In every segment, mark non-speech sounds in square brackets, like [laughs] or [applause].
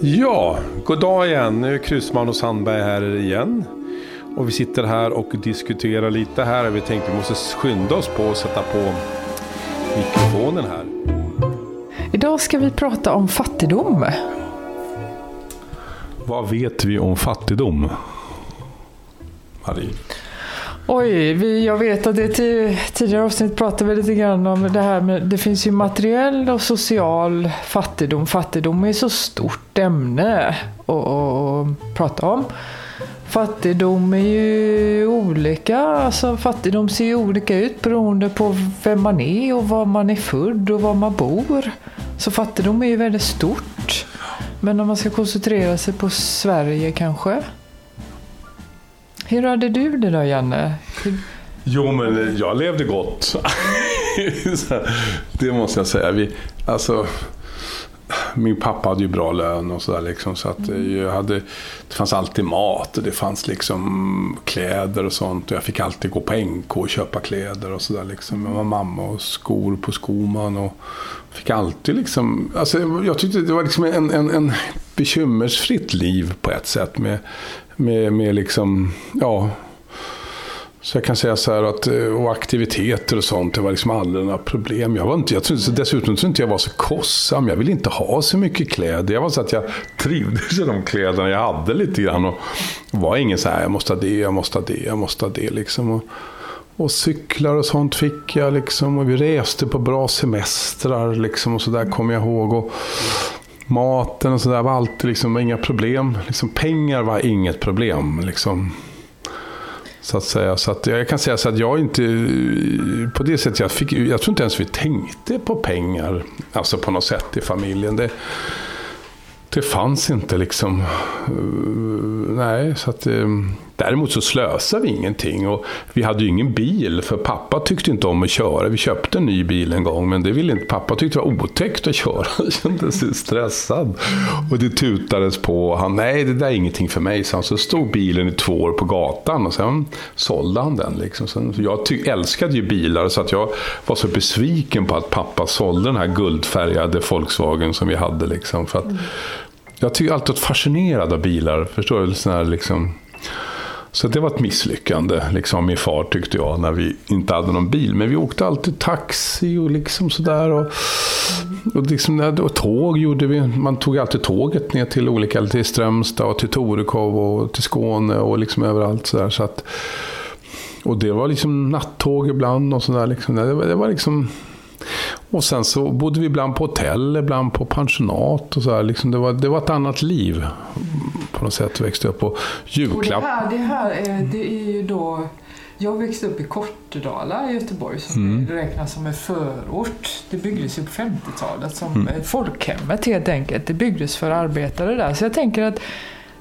Ja, god dag igen. Nu är Krusman och Sandberg här igen. Och vi sitter här och diskuterar lite här. Vi tänkte vi måste skynda oss på att sätta på mikrofonen här. Idag ska vi prata om fattigdom. Vad vet vi om fattigdom? Marie? Oj, vi, jag vet att det i tidigare avsnitt pratade vi lite grann om det här med det finns ju materiell och social fattigdom. Fattigdom är så stort ämne att, att prata om. Fattigdom är ju olika. Alltså fattigdom ser ju olika ut beroende på vem man är och var man är född och var man bor. Så fattigdom är ju väldigt stort. Men om man ska koncentrera sig på Sverige kanske? Hur hade du det då, Janne? Hur... Jo, men jag levde gott. [laughs] det måste jag säga. Vi, alltså, min pappa hade ju bra lön och sådär. Liksom, så att eh, jag hade, det fanns alltid mat och det fanns liksom kläder och sånt. Och jag fick alltid gå på NK och köpa kläder och sådär. Liksom. Med mamma och skor på Skoman. Och fick alltid liksom, alltså, jag tyckte det var liksom en, en, en bekymmersfritt liv på ett sätt. Med, med, med liksom, ja, så jag kan säga så här att, eh, och aktiviteter och sånt, det var liksom aldrig några problem. Jag var inte, jag trodde, dessutom trodde inte jag var så kostsam. Jag ville inte ha så mycket kläder. Jag var så att jag trivdes i de kläderna jag hade lite grann. Och var ingen så här, jag måste ha det, jag måste ha det, jag måste ha det. Liksom. Och, och cyklar och sånt fick jag liksom. Och vi reste på bra semestrar liksom. Och så där kommer jag ihåg. Och, maten och sådär var alltid liksom inga problem. Liksom, pengar var inget problem. Liksom. Så att säga. Så att jag kan säga så att jag inte, på det sättet jag fick, jag tror inte ens vi tänkte på pengar. Alltså på något sätt i familjen. Det, det fanns inte liksom. Nej, så att ehm, Däremot så slösade vi ingenting och vi hade ju ingen bil för pappa tyckte inte om att köra. Vi köpte en ny bil en gång men det ville inte pappa. tyckte det var otäckt att köra. [laughs] Han kände sig stressad. Och det tutades på. Han, nej det där är ingenting för mig. Så, han, så stod bilen i två år på gatan och sen sålde han den. Liksom. Sen, jag ty- älskade ju bilar så att jag var så besviken på att pappa sålde den här guldfärgade Volkswagen som vi hade. Liksom, för att, jag tycker alltid varit fascinerad av bilar. Förstår du? Sån här, liksom, så det var ett misslyckande, liksom min far tyckte jag, när vi inte hade någon bil. Men vi åkte alltid taxi och liksom sådär. Och, och, liksom, och tåg gjorde vi. Man tog alltid tåget ner till olika, till Strömstad och till Torekov och till Skåne och liksom överallt sådär. Så att, och det var liksom nattåg ibland och sådär. Liksom. Det, var, det var liksom... Och sen så bodde vi ibland på hotell, ibland på pensionat. Och så här. Liksom det, var, det var ett annat liv på något sätt. Växte upp på julklapp. Och det här, det här är, det är ju då... Jag växte upp i Kortedala i Göteborg som mm. räknas som en förort. Det byggdes ju på 50-talet som mm. folkhemmet helt enkelt. Det byggdes för arbetare där. Så jag tänker att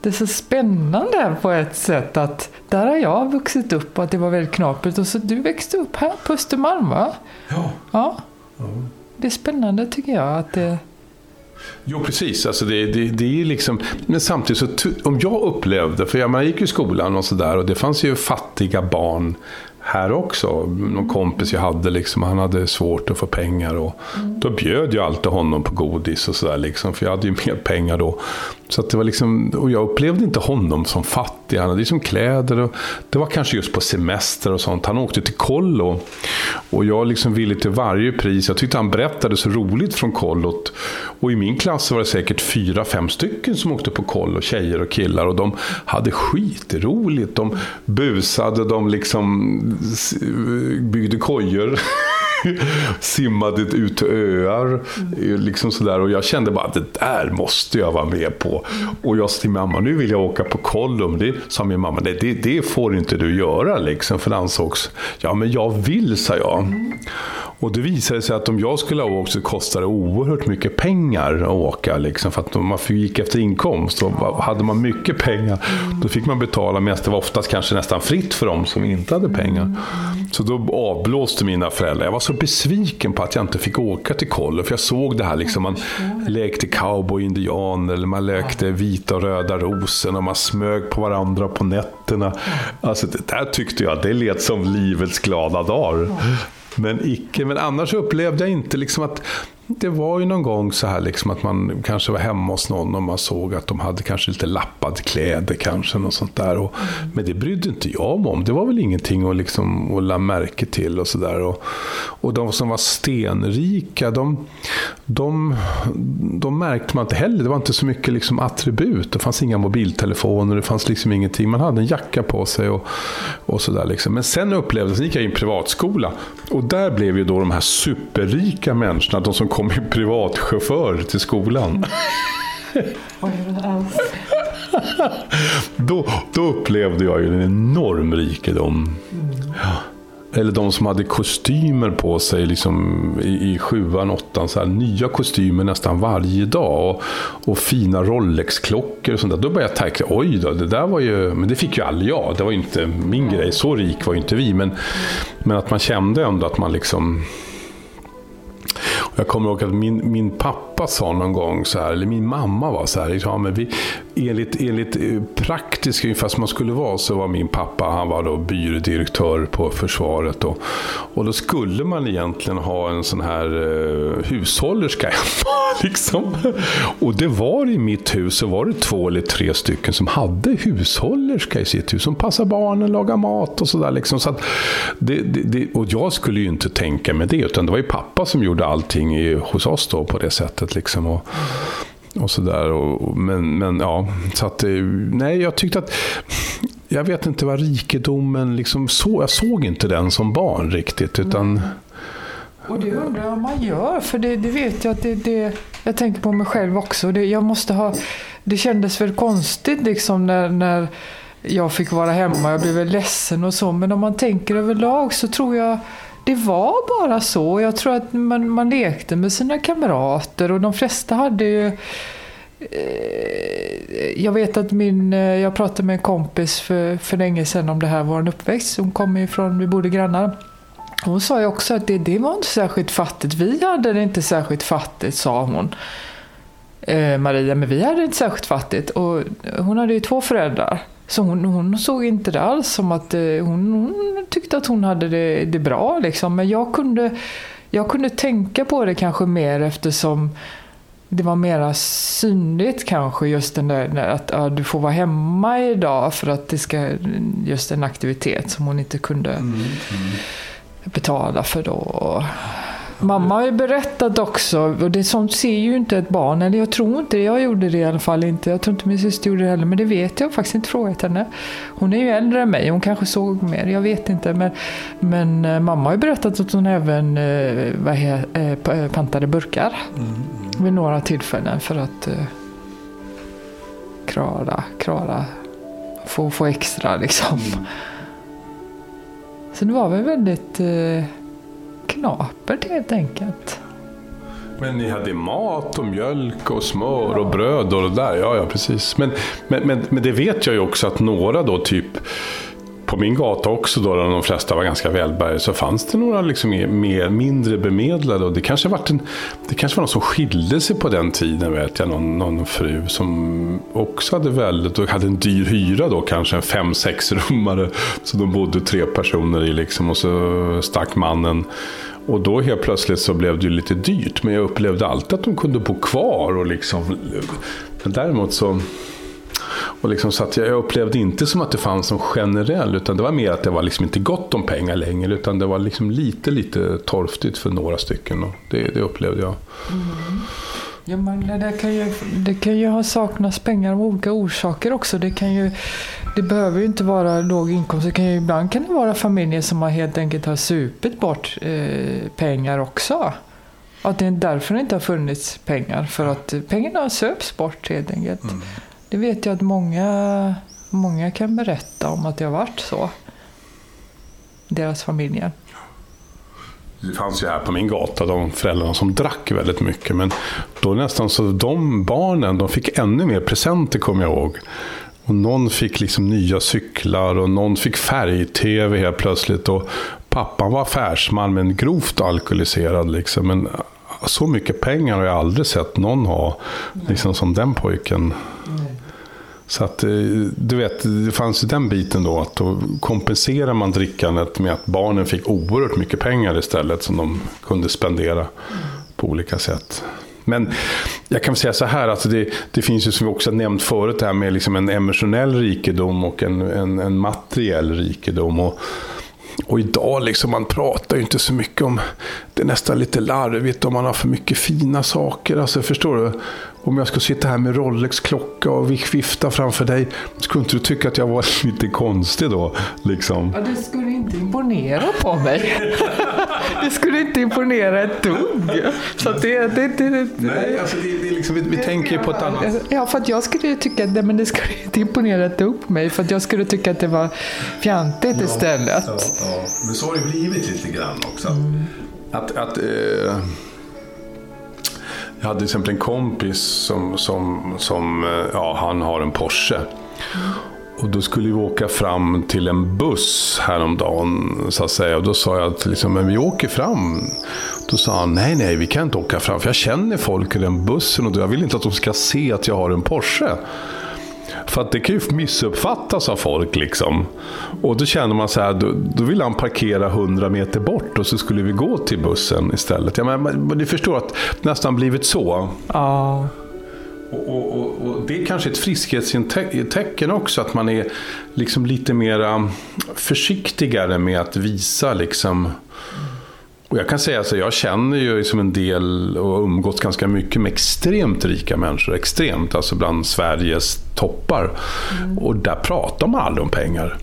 det är så spännande på ett sätt att där har jag vuxit upp och att det var väldigt knapert. Och så du växte upp här på Östermalm va? Ja. ja. Det är spännande tycker jag. att det... Jo, precis. Alltså det, det, det är liksom, men samtidigt, så, om jag upplevde, för jag, man gick i skolan och sådär och det fanns ju fattiga barn här också. Någon kompis jag hade, liksom, han hade svårt att få pengar. Och mm. Då bjöd jag alltid honom på godis och sådär. Liksom, för jag hade ju mer pengar då. Så det var liksom, och jag upplevde inte honom som fattig. Han hade liksom kläder. Och, det var kanske just på semester och sånt. Han åkte till kollo. Och jag liksom ville till varje pris. Jag tyckte han berättade så roligt från kollot. Och i min klass var det säkert fyra, fem stycken som åkte på kollo. Tjejer och killar. Och de hade skitroligt. De busade, de liksom byggde kojor. [laughs] simmade ut till öar. Mm. Liksom sådär. Och jag kände bara att det där måste jag vara med på. Och jag sa till mamma, nu vill jag åka på Kollum. Det sa min mamma, nej det, det får inte du göra. Liksom, för det ansågs, ja men jag vill, sa jag. Och det visade sig att om jag skulle ha åkt så kostade det oerhört mycket pengar att åka. Liksom, för att man gick efter inkomst. Och hade man mycket pengar då fick man betala medan det var oftast kanske nästan fritt för dem som inte hade pengar. Så då avblåste mina föräldrar. Jag var så besviken på att jag inte fick åka till kollo. För jag såg det här, liksom, man lekte cowboy indian eller man lekte vita och röda rosen och man smög på varandra på nätterna. Alltså, det där tyckte jag, det lät som livets glada dagar. Men, icke, men annars upplevde jag inte liksom att det var ju någon gång så här liksom att man kanske var hemma hos någon och man såg att de hade kanske lite lappade kläder kanske. Något sånt där. Och, men det brydde inte jag mig om. Det var väl ingenting att, liksom, att la märke till och sådär. Och, och de som var stenrika, de, de, de märkte man inte heller. Det var inte så mycket liksom attribut. Det fanns inga mobiltelefoner, det fanns liksom ingenting. Man hade en jacka på sig och, och sådär. Liksom. Men sen upplevde jag, sen gick jag i en privatskola. Och där blev ju då de här superrika människorna, de som kom i privatchaufför till skolan. [laughs] då, då upplevde jag ju en enorm rikedom. Ja. Eller de som hade kostymer på sig liksom, i, i sjuan, åttan. Så här, nya kostymer nästan varje dag. Och, och fina Rolex-klockor och sånt där. Då började jag tänka, oj då, det där var ju... Men det fick ju aldrig jag. Det var ju inte min grej. Så rik var ju inte vi. Men, men att man kände ändå att man liksom jag kommer ihåg att min, min pappa sa någon gång, så här, eller min mamma var så här, liksom, ja, men vi, enligt, enligt eh, praktiskt, ungefär som man skulle vara, så var min pappa han var då byrådirektör på försvaret. Och, och då skulle man egentligen ha en sån här eh, hushållerska hemma. [laughs] Liksom. Och det var i mitt hus så var det två eller tre stycken som hade hushållerska i sitt hus. Som passade barnen, lagade mat och sådär. Liksom. Så det, det, det, och jag skulle ju inte tänka med det, utan det var ju pappa som gjorde allting i, hos oss då på det sättet. Liksom. Och, och sådär. Men, men ja, så att nej, jag tyckte att jag vet inte vad rikedomen liksom så, jag såg inte den som barn riktigt. utan... mm. Och det undrar jag om man gör, för det, det vet jag att det, det, jag tänker på mig själv också. Det, jag måste ha, det kändes väl konstigt liksom när, när jag fick vara hemma. Jag blev väl ledsen och så. Men om man tänker överlag så tror jag det var bara så. Jag tror att man, man lekte med sina kamrater och de flesta hade ju eh, jag vet att min, eh, jag pratade med en kompis för, för länge sedan om det här, vår uppväxt. Hon kom ifrån, vi bodde grannar. Hon sa ju också att det, det var inte särskilt fattigt. Vi hade det inte särskilt fattigt, sa hon. Eh, Maria, men vi hade det inte särskilt fattigt. Och hon hade ju två föräldrar. Så hon, hon såg inte det alls som att eh, hon, hon tyckte att hon hade det, det bra. Liksom. Men jag kunde, jag kunde tänka på det kanske mer eftersom det var mera synligt kanske just den där att ja, du får vara hemma idag för att det ska just en aktivitet som hon inte kunde mm, mm. betala för då. Mamma har ju berättat också, och det sånt ser ju inte ett barn, eller jag tror inte jag gjorde det i alla fall inte. Jag tror inte min syster gjorde det heller, men det vet jag faktiskt inte frågat henne. Hon är ju äldre än mig, hon kanske såg mer, jag vet inte. Men, men eh, mamma har ju berättat att hon även eh, vad heter, eh, pantade burkar mm. vid några tillfällen för att klara, klara få, få extra liksom. Mm. Så det var väl väldigt knapert helt enkelt. Men ni hade mat och mjölk och smör och bröd och det där. Ja, ja precis. Men, men, men, men det vet jag ju också att några då typ på min gata också då, där de flesta var ganska välbärgade, så fanns det några liksom mer, mindre bemedlade. Och det, kanske var en, det kanske var någon som skilde sig på den tiden, vet jag. Någon, någon fru som också hade väldigt, och hade en dyr hyra då, kanske en fem sex rummare Så de bodde tre personer i liksom, och så stack mannen. Och då helt plötsligt så blev det ju lite dyrt. Men jag upplevde alltid att de kunde bo kvar. Och liksom, men däremot så och liksom, så att jag upplevde inte som att det fanns en generell, utan det var mer att det var liksom inte gott om pengar längre, utan det var liksom lite, lite torftigt för några stycken. Och det, det upplevde jag. Mm. Ja, men det, kan ju, det kan ju ha saknats pengar av olika orsaker också. Det, kan ju, det behöver ju inte vara låg inkomst. Det kan ju, ibland kan det vara familjer som har helt enkelt har supit bort eh, pengar också. Att det är därför det inte har funnits pengar. För att pengarna söps bort helt enkelt. Mm. Det vet jag att många, många kan berätta om att det har varit så. Deras familjer. Det fanns ju här på min gata de föräldrarna som drack väldigt mycket. Men då nästan så de barnen, de fick ännu mer presenter kommer jag ihåg. Och någon fick liksom nya cyklar och någon fick färg-tv helt plötsligt. Och pappan var affärsman men grovt alkoholiserad. Liksom. Men så mycket pengar har jag aldrig sett någon ha, liksom som den pojken. Så att, eh, du vet, det fanns ju den biten då att då kompenserar man drickandet med att barnen fick oerhört mycket pengar istället som de kunde spendera på olika sätt. Men jag kan säga så här, alltså det, det finns ju som vi också nämnt förut, det här med liksom en emotionell rikedom och en, en, en materiell rikedom. Och, och idag, liksom, man pratar ju inte så mycket om, det är nästan lite larvigt om man har för mycket fina saker. Alltså, förstår du? Om jag skulle sitta här med Rolex-klocka och vifta framför dig, skulle inte du tycka att jag var [laughs] lite konstig då? Liksom? Ja, det skulle inte imponera på mig. det skulle inte imponera ett dugg. Så det, det, det, Nej, alltså det, det är liksom, vi, vi tänker ju på ett annat... Ja, för att jag skulle tycka att men det skulle inte imponera ett dugg på mig. För att jag skulle tycka att det var fjantigt ja, istället. Ja, ja. Men så har det blivit lite grann också. Mm. Att, att eh, jag hade till exempel en kompis som, som, som eh, ja, han har en Porsche. Och då skulle vi åka fram till en buss häromdagen. Så att säga. Och då sa jag att liksom, men vi åker fram. Då sa han, nej nej vi kan inte åka fram. För jag känner folk i den bussen och jag vill inte att de ska se att jag har en Porsche. För att det kan ju missuppfattas av folk liksom. Och då känner man så här, då, då vill han parkera 100 meter bort och så skulle vi gå till bussen istället. Ja, men, men du förstår att det nästan blivit så. Ja. Och, och, och, och, det är kanske ett friskhetstecken också, att man är liksom lite mer försiktigare med att visa liksom och jag kan säga att alltså, jag känner ju som en del och umgått ganska mycket med extremt rika människor. Extremt, alltså bland Sveriges toppar. Mm. Och där pratar man aldrig om pengar.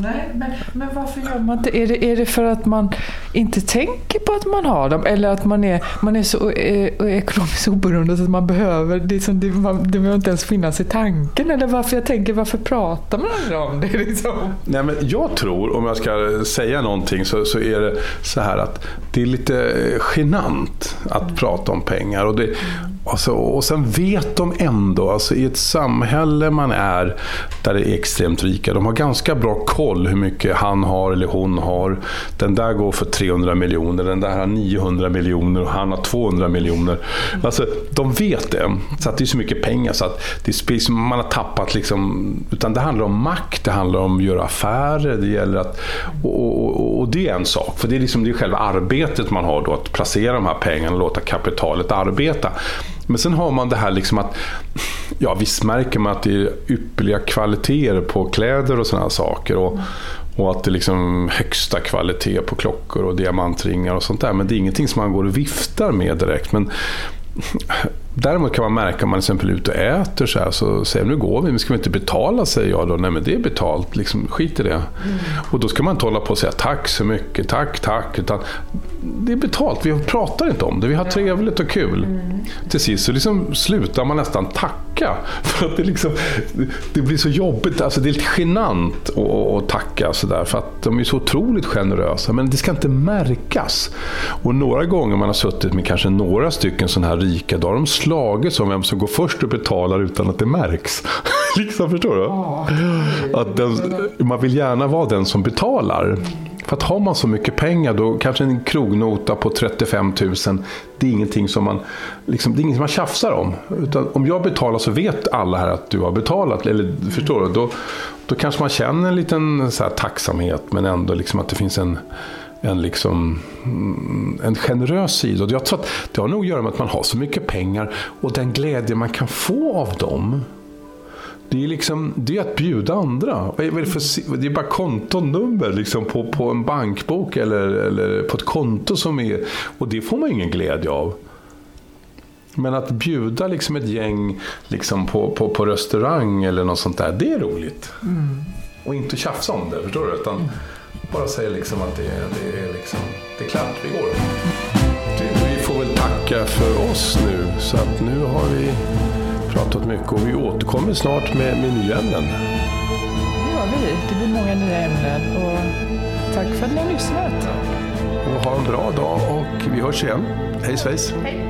Nej, men, men varför gör man inte? Är det, är det för att man inte tänker på att man har dem? Eller att man är, man är så eh, ekonomiskt oberoende att man behöver, det, som, det, det behöver inte ens finnas i tanken? Eller varför jag tänker, varför pratar man aldrig om det? Liksom? Nej, men jag tror, om jag ska säga någonting, så, så är det så här att det är lite genant att mm. prata om pengar. Och det, Alltså, och sen vet de ändå, alltså, i ett samhälle man är där det är extremt rika, de har ganska bra koll hur mycket han har eller hon har. Den där går för 300 miljoner, den där har 900 miljoner och han har 200 miljoner. Alltså, de vet det. Så att det är så mycket pengar så att det är, man har tappat liksom, utan det handlar om makt, det handlar om att göra affärer, det gäller att, och, och, och det är en sak, för det är, liksom, det är själva arbetet man har då, att placera de här pengarna och låta kapitalet arbeta. Men sen har man det här liksom att, ja visst märker man att det är ypperliga kvaliteter på kläder och sådana saker. Och, och att det är liksom högsta kvalitet på klockor och diamantringar och sånt där. Men det är ingenting som man går och viftar med direkt. Men Däremot kan man märka om man till exempel är ute och äter så här, så säger nu går vi, men ska vi inte betala? säger jag då. Nej men det är betalt, liksom, skit i det. Mm. Och då ska man inte hålla på och säga tack så mycket, tack, tack. Utan det är betalt, vi pratar inte om det, vi har trevligt och kul. Mm. Till sist så liksom slutar man nästan tacka. [laughs] För att det, liksom, det blir så jobbigt, alltså det är lite genant att, tacka sådär. För att de är så otroligt generösa, men det ska inte märkas. Och några gånger man har suttit med kanske några stycken sådana här rika, då har de slagits om vem som går först och betalar utan att det märks. [laughs] liksom, förstår du? Att den, man vill gärna vara den som betalar. För att har man så mycket pengar då kanske en krognota på 35 000 det är ingenting som man, liksom, det är ingenting man tjafsar om. Utan om jag betalar så vet alla här att du har betalat. Eller, förstår du? Då, då kanske man känner en liten så här, tacksamhet men ändå liksom att det finns en en, liksom, mm, en generös sida. Jag tror att det har nog att göra med att man har så mycket pengar och den glädje man kan få av dem. Det är, liksom, det är att bjuda andra. Är för, det är bara kontonummer liksom på, på en bankbok eller, eller på ett konto som är... Och det får man ingen glädje av. Men att bjuda liksom ett gäng liksom på, på, på restaurang eller något sånt där, det är roligt. Mm. Och inte tjafsa om det, förstår du? Utan, mm bara säga liksom att det, det, är liksom, det är klart, vi går. vi får väl tacka för oss nu. Så att nu har vi pratat mycket och vi återkommer snart med, med nya ämnen. Det gör vi. Det blir många nya ämnen. Och tack för att ni har lyssnat. Och ha en bra dag och vi hörs igen. Hej svejs! Hej.